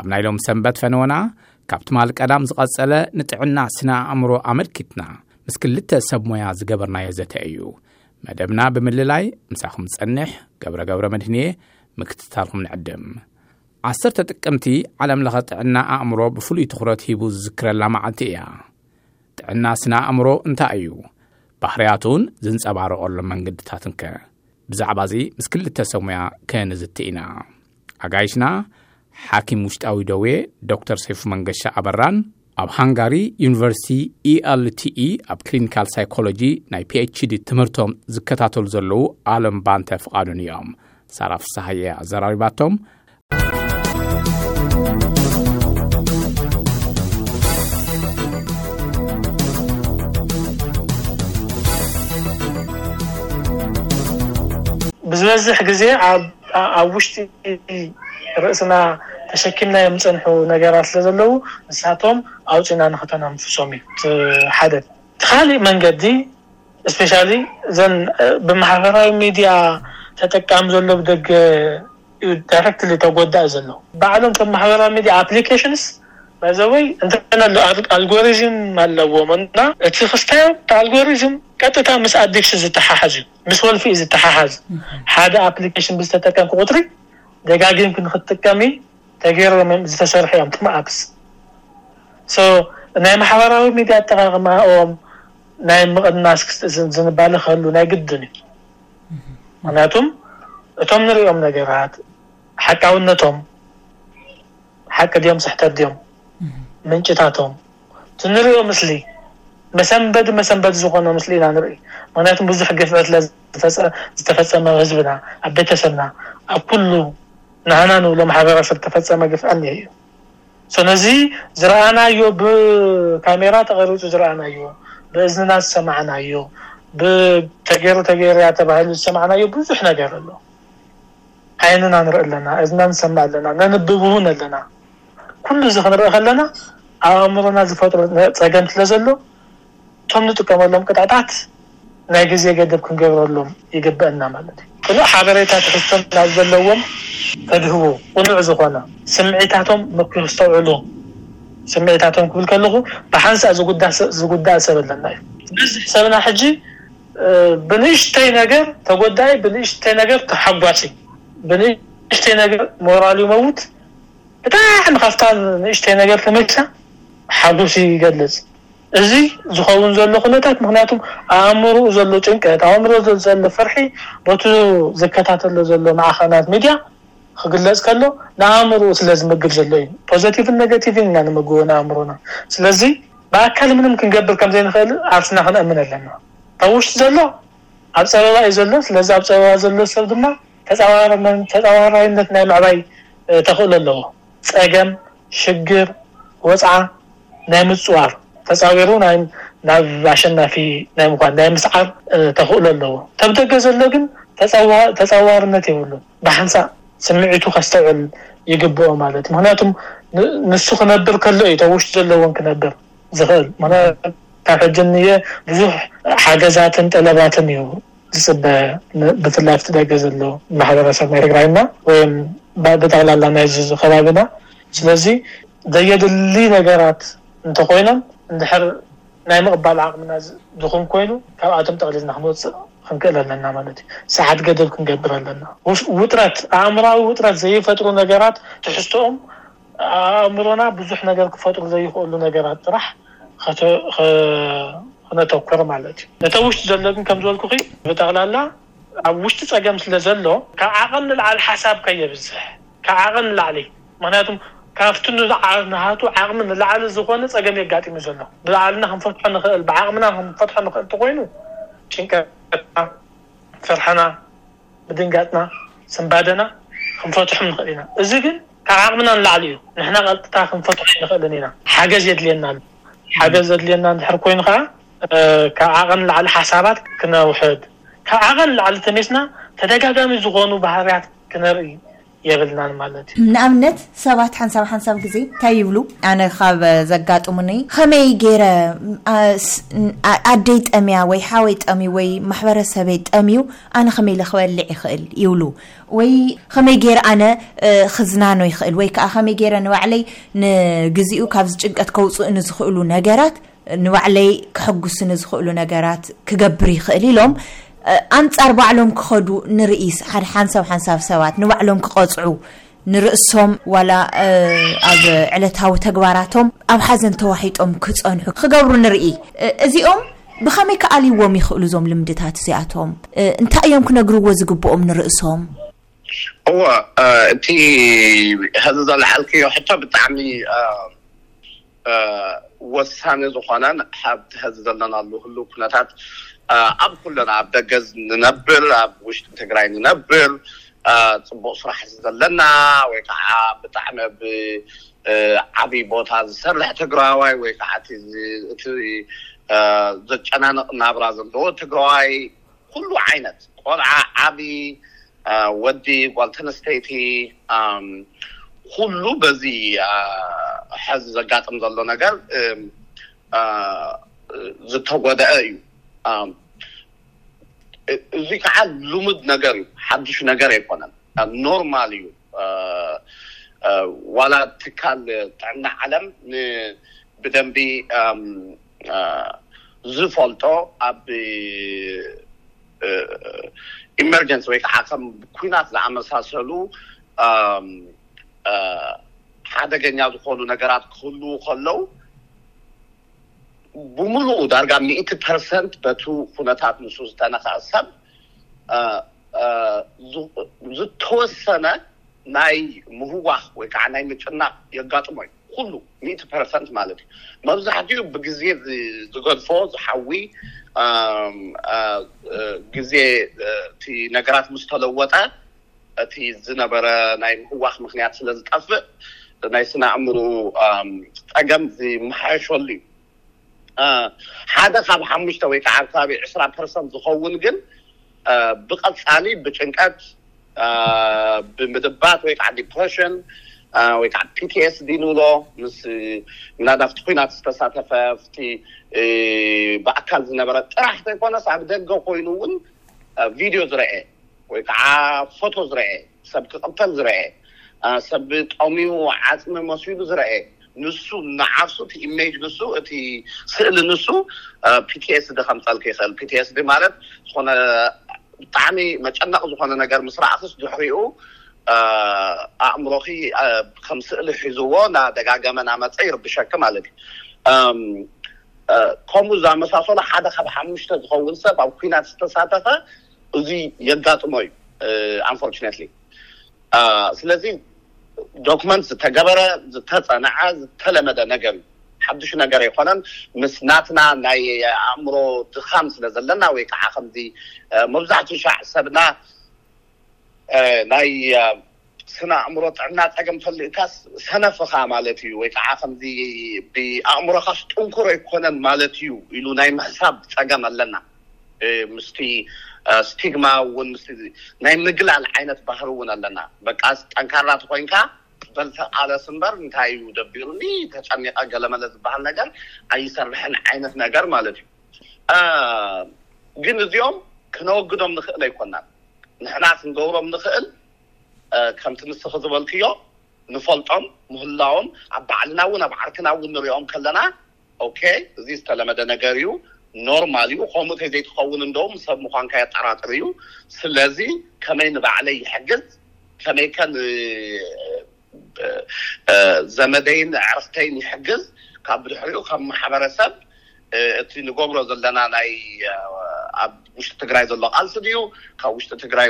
ኣብ ናይ ሎም ሰንበት ፈነወና ካብ ትማል ቀዳም ዝቐጸለ ንጥዕና ስነ ኣእምሮ ኣመልኪትና ምስ ክልተ ሰብ ሞያ ዝገበርናዮ ዘተ እዩ መደብና ብምልላይ ምሳኹም ዝጸንሕ ገብረ ገብረ መድህን እየ ምክትታልኩም ንዕድም ዓሰርተ ጥቅምቲ ዓለም ለኸ ጥዕና ኣእምሮ ብፍሉይ ትኹረት ሂቡ ዝዝክረላ መዓልቲ እያ ጥዕና ስነ ኣእምሮ እንታይ እዩ ባህርያቱን ዝንጸባረቐሉ መንገድታትን ከ ብዛዕባ እዚ ምስ ክልተ ሰሙያ ከንዝቲ ኢና ኣጋይሽና ሓኪም ውሽጣዊ ደዌ ዶክተር ሰይፉ መንገሻ ኣበራን ኣብ ሃንጋሪ ዩኒቨርሲቲ ኢኣልቲኢ e e ኣብ ክሊኒካል ሳይኮሎጂ ናይ ፒኤችዲ ትምህርቶም ዝከታተሉ ዘለዉ ኣለም ባንተ ፍቓዱን እዮም ሳራ ፍሳሃየ ኣዘራሪባቶም ብዝበዝሕ ግዜ ኣብ ውሽጢ ርእስና ተሸኪምናዮም ዝጸንሑ ነገራት ስለ ዘለዉ ንሳቶም ኣውጺእና ንክተነፍሶም እዩ እቲ ሓደ። እቲ ካልእ መንገዲ እስፔሻሊ እዘን ብማሕበራዊ ሚድያ ተጠቃሚ ዘሎ ብደገ ዩ ዳረክትሊ ተጎዳኢ ዘሎ። ባዕሎም እቶም ማሕበራዊ ሚድያ ኣፕሊኬሽንስ ባይ ዘ ወይ እንተነሎ ኣልጎሪዝም ኣለዎም እና እቲ ክስታዮ እቲ ኣልጎሪዝም ቀጥታ ምስ ኣዲክሽን ዝተሓሓዝ ዩ ምስ ወልፊ ዩ ዝተሓሓዝ ሓደ ኣፕሊኬሽን ብዝተጠቀምኪ ቁፅሪ ደጋጊምኪ ንክትጥቀሚ ተገይሮም ዝተሰርሑ ዮም እቶም ኣፕስ ሶ ናይ ማሕበራዊ ሚድያ ኣጠቃቅማኦም ናይ ምቅናስ ዝንባለ ክህሉ ናይ ግድን ዩ። ምክንያቱም እቶም ንሪኦም ነገራት ሓቃውነቶም ሓቂ ድዮም ስሕተት ድዮም ምንጭታቶም እቲ ንሪኦ ምስሊ መሰንበዲ መሰንበዲ ዝኾነ ምስሊ ኢና ንርኢ ምክንያቱም ብዙሕ ግፍዕት ዝተፈፀመ ህዝብና ኣብ ቤተሰብና ኣብ ኩሉ ንዓና ንብሎ ማሕበረሰብ ዝተፈፀመ ግፍዒ እኒሀ እዩ ስለዚ ዝረኣናዮ ብካሜራ ተቀሪጹ ዝረኣናዮ ብእዝንና ዝሰማዕናዮ ብ ተጌሩ ተጌርያ ተባሂሉ ዝሰማዕናዮ ብዙሕ ነገር ኣሎ ዓይንና ንርኢ ኣለና እዝንና ንሰምዕ ኣለና ነንብብ ውን ኣለና ኩሉ እዚ ክንርኢ ከለና ኣብ ኣእምሮና ዝፈጥሮ ጸገም ስለዘሎ እቶም ንጥቀመሎም ቅጥዕታት ናይ ግዜ ገደብ ክንገብረሎም ይግበእና ማለት እዩ። ቅኑዕ ሓበሬታ ትሕዝቶ ናብ ዘለዎም ተድህቡ ቅኑዕ ዝኾነ ስምዒታቶም ንክስተውዕሉ ስምዒታቶም ክብል ከለኹ ብሓንሳእ ዝጉዳእ ሰብ ኣለና እዩ። ዝበዝሕ ሰብና ሕጂ ብንእሽተይ ነገር ተጎዳኢ ብንእሽተይ ነገር ተሓጓሲ ብንእሽተይ ነገር ሞራሉ ይመውት ብጣዕሚ ካብታ ንእሽተይ ነገር ተመሊሳ ሓጎሱ ይገልጽ። እዚ ዝኸውን ዘሎ ኩነታት ምኽንያቱም ኣኣምርኡ ዘሎ ጭንቀት፣ ኣእምሮ ዘሎ ፍርሒ በቱ ዝከታተሎ ዘሎ ማዕኸናት ሚድያ ክግለፅ ከሎ ንኣእምርኡ ስለ ዝምግብ ዘሎ እዩ። ፖዘቲቭን ነገቲቭን ኢና ንመግቦ ንኣእምሮና። ስለዚ ብኣካል ምንም ክንገብር ከም ዘይንኽእል ዓርስና ክንእምን ኣለና። ካብ ውሽጢ ዘሎ ኣብ ፀበባ እዩ ዘሎ። ስለዚ ኣብ ፀበባ ዘሎ ሰብ ድማ ተፃዋራይነት ናይ ምዕባይ ተኽእሎ ኣለዎ። ጸገም፣ ሽግር፣ ወጽዓ ናይ ምጽዋር፣ ተጻዊሩ ናይ ናብ ኣሸናፊ ናይ ምዃን፣ ናይ ምስዓር ተኽእሎ ኣለዎ። ተብ ደገ ዘሎ ግን ተጸዋ ተጻዋርነት የብሉን። ብሓንሳእ ስምዒቱ ከስተውዕል ይግብኦ ማለት ምኽንያቱ ን ንሱ ክነብር ከሎ እዩ ተብ ውሽጡ ዘሎ እውን ክነብር ዝኽእል። ምኽንያቱ ካብ ሕጂ ንየ ብዙሕ ሓገዛትን ጠለባትን እዩ ዝፅበ ብፍላይ ኣብቲ ደገ ዘሎ ማሕበረሰብ ናይ ትግራይና ወይም ብጠቕላላ ናይዚ እዚ ከባቢና ስለዚ ዘየድሊ ነገራት እንተኾይኖም እንድሕር ናይ ምቕባል ዓቕምና ድኹም ኮይኑ ካብኣቶም ጠቕሊልና ክንወፅእ ክንክእል ኣለና ማለት እዩ። ሰዓት ገደብ ክንገብር ኣለና። ውጥረት ኣእምሮኣዊ ውጥረት ዘይፈጥሩ ነገራት ትሕዝቶኦም ኣእምሮና ብዙሕ ነገር ክፈጥሩ ዘይኸእሉ ነገራት ጥራሕ ኸነተኩር ማለት እዩ። እቲ ኣብ ውሽጢ ዘሎ ግን ከም ዝበልኩኺ ብጠቕላላ ኣብ ውሽጢ ፀገም ስለ ዘሎ ካብ ዓቐን ንላዕሊ ሓሳብ ከየብዝሕ ካብ ዓቐን ንላዕሊ ምኽንያቱ ካብቲ ናቱ ዓቕሚ ንላዕሊ ዝኾነ ፀገም እዩ ኣጋጢሙ ዘሎ ብባዕልና ክንፈትሖ ንኽእል ብዓቕምና ክንፈትሖ ንኽእል ተኾይኑ ጭንቀትና ፍርሕና ምድንጋጽና ስንባደና ክንፈትሖም ንኽእል ኢና። እዚ ግን ካብ ዓቕምና ንላዕሊ እዩ። ንሕና ቀጥታ ክንፈትሖ ኣይንኽእልን ኢና። ሓገዝ የድልየና ኣሎ። ሓገዝ ዘድልየና እንድሕር ኮይኑ ከኣ ካብ ዓቐን ንላዕሊ ሓሳባት ክነውሕድ፣ ካብ ዓቐን ንላዕሊ ተሜስና ተደጋጋሚ ዝኾኑ ባህርያት ክነርኢ፣ የብልናን ማለት እዩ። ንኣብነት ሰባት ሓንሳብ ሓንሳብ ግዜ እንታይ ይብሉ? ኣነ ካብ ዘጋጥሙኒ ኸመይ ገይረ ኣደይ ጠምያ ወይ ሓወይ ጠምዩ ወይ ማሕበረሰበይ ጠምዩ ኣነ ኸመይ ኢለ ክበልዕ ይኽእል? ይብሉ። ወይ ኸመይ ገይረ ኣነ ኽዝናኖ ይኽእል? ወይ ከኣ ኸመይ ገይረ ንባዕለይ ንግዚኡ ካብዚ ጭንቀት ከውጽኡኒ ዝኽእሉ ነገራት ንባዕለይ ከሕጉሱኒ ዝኽእሉ ነገራት ክገብር ይኽእል ኢሎም ኣንጻር ባዕሎም ክኸዱ ንርኢ። ሓንሳብ ሓንሳብ ሰባት ንባዕሎም ክቐጽዑ ንርእሶም ዋላ ኣብ ዕለታዊ ተግባራቶም ኣብ ሓዘን ተዋሒጦም ክጸንሑ ክገብሩ ንርኢ። እዚኦም ብኸመይ ክኣልይዎም ይኽእሉ እዞም ልምድታት እዚኣቶም? እንታይ እዮም ክነግርዎ ዝግብኦም ንርእሶም? እወ እቲ ሐዚ ዘልዓልክዮ ሕቶ ብጣዕሚ ወሳኒ ዝኾነን ኣብቲ ሐዚ ዘለናሉ ህልው ኩነታት ኣብ ኩልና ኣብ ደገ ንነብር ኣብ ውሽጢ ትግራይ ንነብር ፅቡቅ ስራሕ ዘለና ወይ ከዓ ብጣዕሚ ኣብ ዓብይ ቦታ ዝሰርሕ ትግራዋይ ወይ ከዓ እቲ ዘጨናንቅ ናብራ ዘለዎ ትግራዋይ ኩሉ ዓይነት ቆልዓ ዓቢ ወዲ ጓል ተነስተይቲ ኩሉ በዚ ሐዚ ዘጋጥም ዘሎ ነገር ዝተጎደኣ እዩ እዙይ ከዓ ልሙድ ነገር እዩ ሓዱሽ ነገር ኣይኮነን ኖርማል እዩ ዋላ ትካል ጥዕና ዓለም ብደንቢ ዝፈልጦ ኣብ ኢመርጀንሲ ወይ ከዓ ከም ኩናት ዝኣመሳሰሉ ሓደገኛ ዝኾኑ ነገራት ክህልዉ ከለው ብምሉኡ ዳርጋ ሚእቲ ፐርሰንት በቲ ኩነታት ንሱ ዝተነኸኣ ሰብ ዝተወሰነ ናይ ምህዋኽ ወይ ከዓ ናይ ምጭናቕ የጋጥሞ እዩ ኩሉ ሚእቲ ፐርሰንት ማለት እዩ መብዛሕትኡ ብግዜ ዝገድፎ ዝሓዊ ግዜ እቲ ነገራት ምስ ተለወጠ እቲ ዝነበረ ናይ ምህዋኽ ምክንያት ስለ ዝጠፍእ ናይ ስነ ኣእምሮ ፀገም ዝመሓየሸሉ እዩ ሓደ ካብ ሓሙሽተ ወይ ከዓ ከባቢ ዕስራ ፐርሰንት ዝኸውን ግን ብቐፃሊ ብጭንቀት፣ ብምድባት ወይ ከዓ ዲፕረሽን ወይ ከዓ PTSD ንብሎ ምስ ምናዳ ኣብቲ ኲናት ዝተሳተፈ ኣብቲ ብኣካል ዝነበረ ጥራሕ ዘይኮነስ ኣብ ደገ ኮይኑ እውን ቪድዮ ዝረኤ ወይ ከዓ ፎቶ ዝረኤ ሰብ ክቕተል ዝረኤ፣ ሰብ ጠምዩ ዓጽሚ መሲሉ ዝረኤ ንሱ ንዓርሱ እቲ ኢሜጅ ንሱ እቲ ስእሊ ንሱ ፒቲኤስዲ ከምጸልኪ ይኽእል። ፒቲኤስዲ ማለት ዝኾነ ብጣዕሚ መጨነቒ ዝኾነ ነገር ምስ ረኣኽስ ድሕሪኡ ኣእምሮኺ ከም ስእሊ ሒዝዎ ናደጋገመ ናመጸ ይርብሸኪ ማለት እዩ። ከምኡ ዝኣመሳሰሉ ሓደ ካብ ሓሙሽተ ዝኸውን ሰብ ኣብ ኲናት ዝተሳተፈ እዙይ የጋጥሞ እዩ ኣንፎርችነትሊ ስለዚ ዶክመንት ዝተገበረ ዝተፀንዐ ዝተለመደ ነገር እዩ ሓዱሽ ነገር ኣይኮነን ምስ ናትና ናይ ኣእምሮ ድኻም ስለ ዘለና ወይ ከዓ ከምዚ መብዛሕትኡ ሻዕ ሰብና ናይ ስነ ኣእምሮ ጥዕና ጸገም ተልእካስ ሰነፍ እኻ ማለት እዩ ወይ ከኣ ከምዚ ብኣእምሮኻስ ጥንኩር ኣይኮነን ማለት እዩ ኢሉ ናይ ምሕሳብ ጸገም ኣለና ምስቲ ስቲግማ እውን ምስቲ ናይ ምግላል ዓይነት ባህሪ እውን ኣለና በቃ ጠንካራ ተኾይንካ በል ተቓለስ እምበር እንታይ እዩ ደቢሩኒ ተጨኒቐ ገለመለ ዝበሃል ነገር ኣይሰርሕን ዓይነት ነገር ማለት እዩ ግን እዚኦም ክነወግዶም ንኽእል ኣይኮናን ንሕና ክንገብሮም ንኽእል ከምቲ ንስኺ ዝበልክዮ ንፈልጦም ምህላዎም ኣብ ባዕልና እውን ኣብ ዓርክና እውን ንሪኦም ከለና ኦኬ እዚ ዝተለመደ ነገር እዩ ኖርማል እዩ ከምኡ ተዘይትኸውን እንደውም ሰብ ምዃንካ የጠራጥር እዩ ስለዚ ከመይ ንባዕለይ ይሕግዝ ከመይከ ዘመደይን ኣዕርኽተይን ይሕግዝ ካብ ብድሕሪኡ ከም ማሕበረሰብ እቲ ንገብሮ ዘለና ናይ ኣብ ውሽጢ ትግራይ ዘሎ ቃልሲ ድዩ ካብ ውሽጢ ትግራይ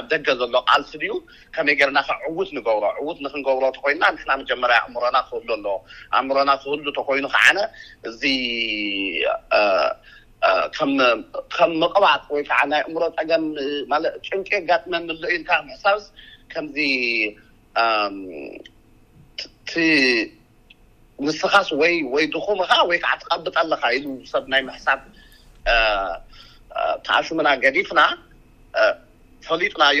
ኣብ ደገ ዘሎ ቃልሲ ድዩ ከመይ ጌርና ከ ዕውት ንገብሮ ዕውት ንክንገብሮ ተኮይንና ንሕና መጀመርያ ኣእምሮና ክህሉ ኣለዎ ኣእምሮና ክህሉ ተኮይኑ ከዓነ እዚ ከም ምቕባጥ ወይ ከዓ ናይ እምሮ ፀገም ማለት ጭንቂ የጋጥመኒ ኣሎ ኢልካ ምሕሳብስ ከምዚ እቲ ንስኻስ ወይ ወይ ድኹም እኻ ወይ ከዓ ትቐብጥ ኣለኻ ኢሉ ሰብ ናይ ምሕሳብ ተኣሽሙና ገዲፍና ፈሊጥናዮ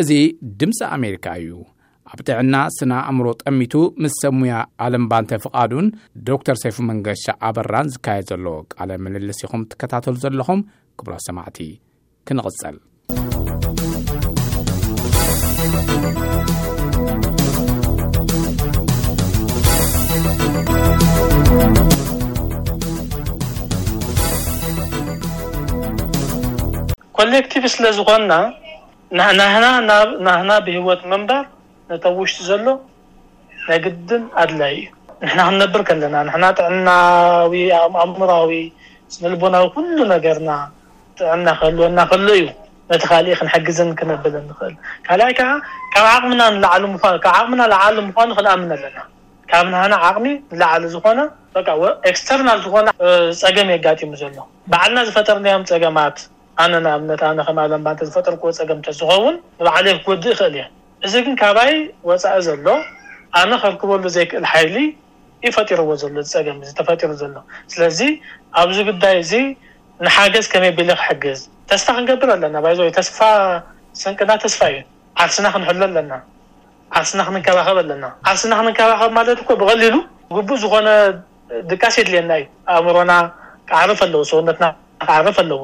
እዚ ድምፂ ኣሜሪካ እዩ ኣብ ጥዕና ስና ኣእምሮ ጠሚቱ ምስ ሰብ ሙያ ዓለም ባንተ ፍቓዱን ዶክተር ሰይፉ መንገሻ ኣበራን ዝካየድ ዘሎ ቃለ ምልልስ ኢኹም ትከታተሉ ዘለኹም ክብራት ሰማዕቲ ክንቕጽል። ኮሌክቲቭ ስለ ዝኾንና ናህና ናብ ናህና ብህይወት ምንባር ነቲ ኣብ ውሽጢ ዘሎ ናይ ግድን ኣድላይ እዩ። ንሕና ክንነብር ከለና ንሕና ጥዕናዊ፣ ኣእምሮኣዊ፣ ስነልቦናዊ ኩሉ ነገርና ጥዕና ክህልወና ከሎ እዩ ነቲ ካልእ ክንሕግዝን ክነብልን ንኽእል። ካልኣይ ከኣ ካብ ዓቕምና ንላዕሊ ምዃኑ ካብ ዓቕምና ልዓሊ ምዃኑ ክንኣምን ኣለና። ካብ ናህና ዓቕሚ ንላዕሊ ዝኾነ በቃ ወ ኤክስተርናል ዝኾነ ጸገም የጋጢሙ ዘሎ ባዕልና ዝፈጠርናዮም ጸገማት ኣነ ንኣብነት ኣነ ከም ኣለምባ እንተ ዝፈጠርክዎ ጸገም እንተ ዝኸውን ንባዕለይ ክጎድእ ይኽእል እየ። እዚ ግን ካባይ ወጻኢ ዘሎ ኣነ ከርክበሉ ዘይክእል ሓይሊ እዩ ፈጢርዎ ዘሎ እዚ ጸገም እዚ ተፈጢሩ ዘሎ ስለዚ ኣብዚ ጉዳይ እዚ ንሓገዝ ከመይ ኣቢለ ክሕግዝ ተስፋ ክንገብር ኣለና ባይ ዘ ወይ ተስፋ ስንቅና ተስፋ እዩ ዓርስና ክንሕሎ ኣለና ዓርስና ክንከባኸብ ኣለና ዓርስና ክንከባኸብ ማለት እኮ ብቐሊሉ ግቡእ ዝኾነ ድቃስ የድልየና እዩ ኣእምሮና ክዓርፍ ኣለዎ ሰውነትና ክዓርፍ ኣለዎ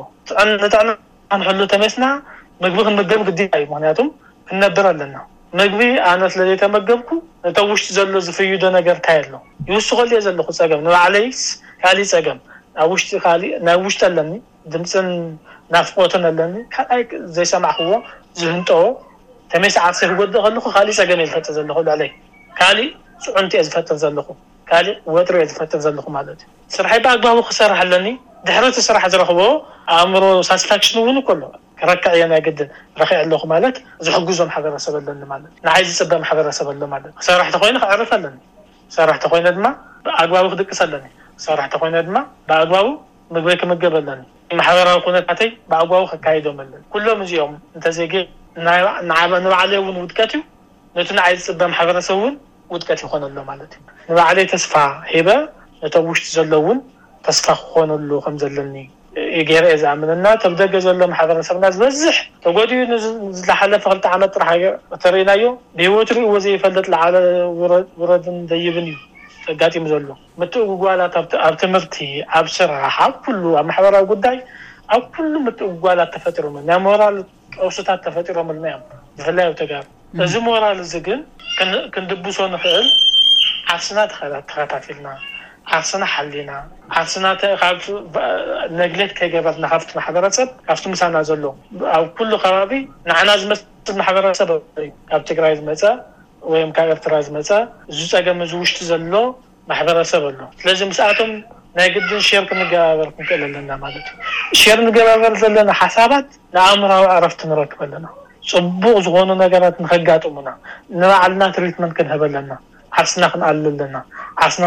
ንጥዕና ክንሕሉ ተመስና ምግቢ ክንምገብ ግዲታ እዩ ምክንያቱም ክንነብር ኣለና ምግቢ ኣነ ስለ ዘይተመገብኩ እቲ ኣብ ውሽጢ ዘሎ ዝፍይዶ ነገር ታይ ኣሎ ይውስከሉ እየ ዘለኩ ፀገም ንባዕለይስ ካሊእ ፀገም ኣብ ውሽጢ ካሊእ ናይ ውሽጢ ኣለኒ ድምፅን ናፍቆትን ኣለኒ ካልኣይ ዘይሰማዕክዎ ዝህንጠዎ ከመይ ሰዓርሰይ ክጎድእ ከለኩ ካሊእ ፀገም እየ ዝፈጥር ዘለኩ ልዕለይ ካሊእ ፅዕንቶ እየ ዝፈጥር ዘለኩ ካሊእ ወጥሪ እየ ዝፈጥር ዘለኩ ማለት እዩ ስርሐይ ብኣግባቡ ክሰርሕ ኣለኒ ድሕሪ እቲ ስራሕ ዝረኽቦ ኣእምሮ ሳትስፋክሽን እውን እኮ ኣሎ ክረክዕ እየ ናይ ግድን ረኪዐ ኣለኩ ማለት ዝሕግዞ ማሕበረሰብ ኣለኒ ማለት ንዓይ ዝፅበ ማሕበረሰብ ኣሎ ማለት ክሰርሕ ተኮይነ ከዕርፍ ኣለኒ ክሰርሕ ተኮይነ ድማ ብኣግባቡ ክድቅስ ኣለኒ ክሰርሕ ተኮይነ ድማ ብኣግባቡ ምግበይ ክምገብ ኣለኒ ማሕበራዊ ኩነታተይ ብኣግባቡ ከካይዶም ኣለኒ ኩሎም እዚኦም እንተዘይገይረ ንባዕለይ እውን ውድቀት እዩ ነቲ ንዓይ ዝፅበ ማሕበረሰብ እውን ውድቀት ይኾኖ ኣሎ ማለት እዩ። ንባዕለይ ተስፋ ሂበ ነቲ ኣብ ውሽጢ ዘሎ እውን ተስፋ ክኾነሉ ከም ዘለኒ እዩ ገይረ እየ ዝኣምን እና እቲ ኣብ ደገ ዘሎ ማሕበረሰብና ዝበዝሕ ተጎዲኡ ንዝሓለፈ ክልተ ዓመት ጥራሕ እንተሪኢናዮ ብህይወቱ ሪእዎ ዘይፈልጥ ልዓለ ውረድን ደይብን እዩ ኣጋጢሙ ዘሎ። ምትእጉጓላት ኣብ ትምህርቲ፣ ኣብ ስራሕ፣ ኣብ ኩሉ ኣብ ማሕበራዊ ጉዳይ ኣብ ኩሉ ምትእጉጓላት ተፈጢሮም እዮም። ናይ ሞራል። ቀውስታት ተፈጢሮምልና እዮም ብፍላይ ኣብ ተጋሩ እዚ ሞራል እዚ ግን ክንድብሶ ንኽእል ዓርስና ተኸታቲልና ዓርስና ሓሊና ዓርስና ካብ ነግሌት ከይገበርና ካብቲ ማሕበረሰብ ካብቲ ምሳና ዘሎ ኣብ ኩሉ ከባቢ ንዓና ዝመስል ማሕበረሰብ እዩ ካብ ትግራይ ዝመፀ ወይም ካብ ኤርትራ ዝመፀ እዚ ፀገም እዚ ውሽጢ ዘሎ ማሕበረሰብ ኣሎ ስለዚ ምስኣቶም ናይ ግድን ሼር ክንገባበር ክንክእል ኣለና ማለት እዩ ሼር ንገባበር ዘለና ሓሳባት ንኣእምራዊ ዕረፍቲ ንረክብ ኣለና ጽቡቅ ዝኮኑ ነገራት ንከጋጥሙና ንባዕልና ትሪትመንት ክንህብ ኣለና ዓርስና ክንኣሊ ኣለና ዓርስና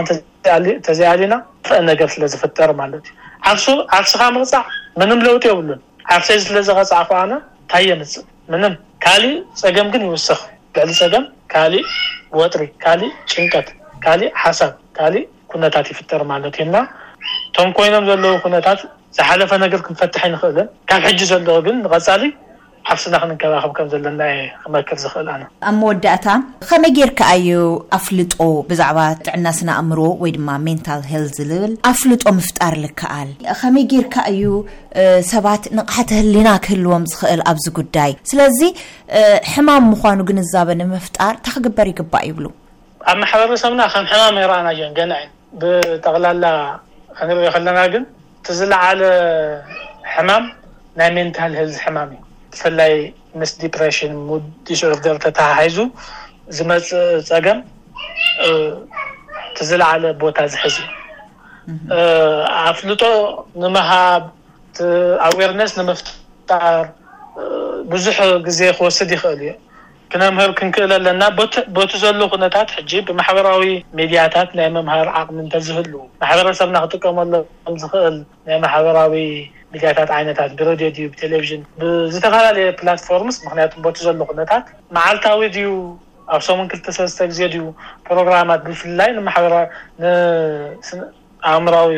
እንተዘይኣሊና ክፍእ ነገር ስለ ዝፍጠር ማለት እዩ ዓርሱ ዓርስካ ምቅጻዕ ምንም ለውጢ የብሉን ዓርሰይ ስለ ዝቀጻዕኩ ኣነ ታይ የምጽእ ምንም ካሊእ ፀገም ግን ይውሰኽ ልዕሊ ፀገም ካሊእ ወጥሪ ካሊእ ጭንቀት ካሊእ ሓሳብ ካሊእ ኩነታት ይፍጠር ማለት እዩ እና ቶም ኮይኖም ዘለዉ ኩነታት ዝሓለፈ ነገር ክንፈትሕ ኣይንኽእልን ካብ ሕጂ ዘለዉ ግን ንቐፃሊ ዓርስና ክንንከባኸብ ከም ዘለና እየ ክመክር ዝኽእል ኣነ። ኣብ መወዳእታ ኸመይ ጌርካ ኣዩ ኣፍልጦ ብዛዕባ ጥዕና ስነ ኣእምሮ ወይ ድማ ሜንታል ሄልዝ ልብል ኣፍልጦ ምፍጣር ልከኣል? ኸመይ ጌርካ ኣዩ ሰባት ንቕሓተ ህሊና ክህልዎም ዝኽእል ኣብዚ ጉዳይ ስለዚ ሕማም ምዃኑ ግንዛበ ንምፍጣር እንታይ ክግበር ይግባእ ይብሉ? ኣብ ማሕበረሰብና ከም ሕማም ኣይረኣናዮን ገና እዩ። ብጠቕላላ ክንሪኦ ከለና ግን እቲ ዝለዓለ ሕማም ናይ ሜንታል ሄልዝ ሕማም እዩ። ብፍላይ ምስ ዲፕሬሽን፣ ሙድ ዲስኦርደር ተተሓሒዙ ዝመፅእ ፀገም እቲ ዝለዓለ ቦታ ዝሕዝ እዩ። ኣፍልጦ ንምሃብ ኣዌርነስ ንምፍጣር ብዙሕ ግዜ ክወስድ ይኽእል እዩ ክነምህር ክንክእል ኣለና በቲ ዘሎ ኩነታት ሕጂ ብማሕበራዊ ሚድያታት ናይ ምምሃር ዓቕሚ እንተዝህሉ ማሕበረሰብና ክጥቀመሎም ዝኽእል ናይ ማሕበራዊ ሚድያታት ዓይነታት ብረድዮ ድዩ ብቴሌቭዥን ብዝተፈላለየ ፕላትፎርምስ ምክንያቱ በቲ ዘሎ ኩነታት መዓልታዊ ድዩ ኣብ ሰሙን ክልተ ሰለስተ ግዜ ድዩ ፕሮግራማት ብፍላይ ንማሕበራዊ ንስነ ኣእምራዊ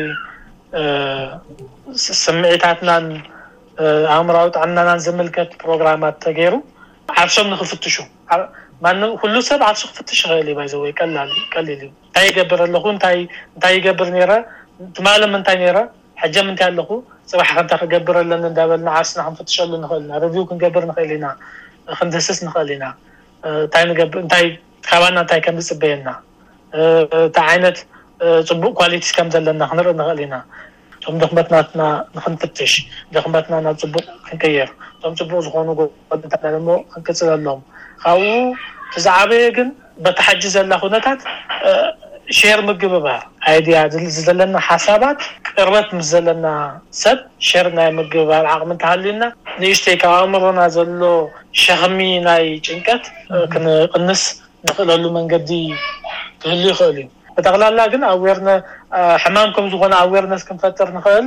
ስምዒታትናን ኣእምራዊ ጥዕናናን ዝምልከት ፕሮግራማት ተገይሩ ዓርሶም ንክፍትሹ ማንም ኩሉ ሰብ ዓርሱ ክፍትሽ ይኽእል እዩ ባይዘወይ ቀላል ቀሊል እዩ እንታይ ይገብር ኣለኹ እንታይ እንታይ ይገብር ነይረ ትማሊ ምንታይ ነይረ ሕጀ ምንታይ ኣለኹ ፅባሕ ከንታ ክገብር ኣለኒ እንዳበልና ዓርስና ክንፍትሸሉ ንኽእል ኢና ሪቪው ክንገብር ንኽእል ኢና ክንድህስስ ንኽእል ኢና እንታይ ንገብር እንታይ ካባና እንታይ ከም ዝጽበየና እንታይ ዓይነት ጽቡቅ ኳሊቲስ ከም ዘለና ክንርኢ ንኽእል ኢና እቶም ድኽመትናትና ንኽንፍትሽ ድኽመትና ናብ ጽቡቅ ክንቅይር እቶም ጽቡቅ ዝኾኑ ጎድንታትና ደሞ ክንቅጽለሎም ካብኡ እቲ ዝዓበየ ግን በታ ሕጂ ዘላ ኩነታት ሼር ምግብባር ኣይድያ ዝዘለና ሓሳባት ቅርበት ምስ ዘለና ሰብ ሼር ናይ ምግብባር ዓቅሚ እንተሃልዩና ንእሽተይ ካብ ኣእምሮና ዘሎ ሸኽሚ ናይ ጭንቀት ክንቕንስ ንኽእለሉ መንገዲ ክህሉ ይኽእል እዩ። ብጠቕላላ ግን ኣዌርነ ሕማም ከም ዝኾነ ኣዌርነስ ክንፈጥር ንኽእል።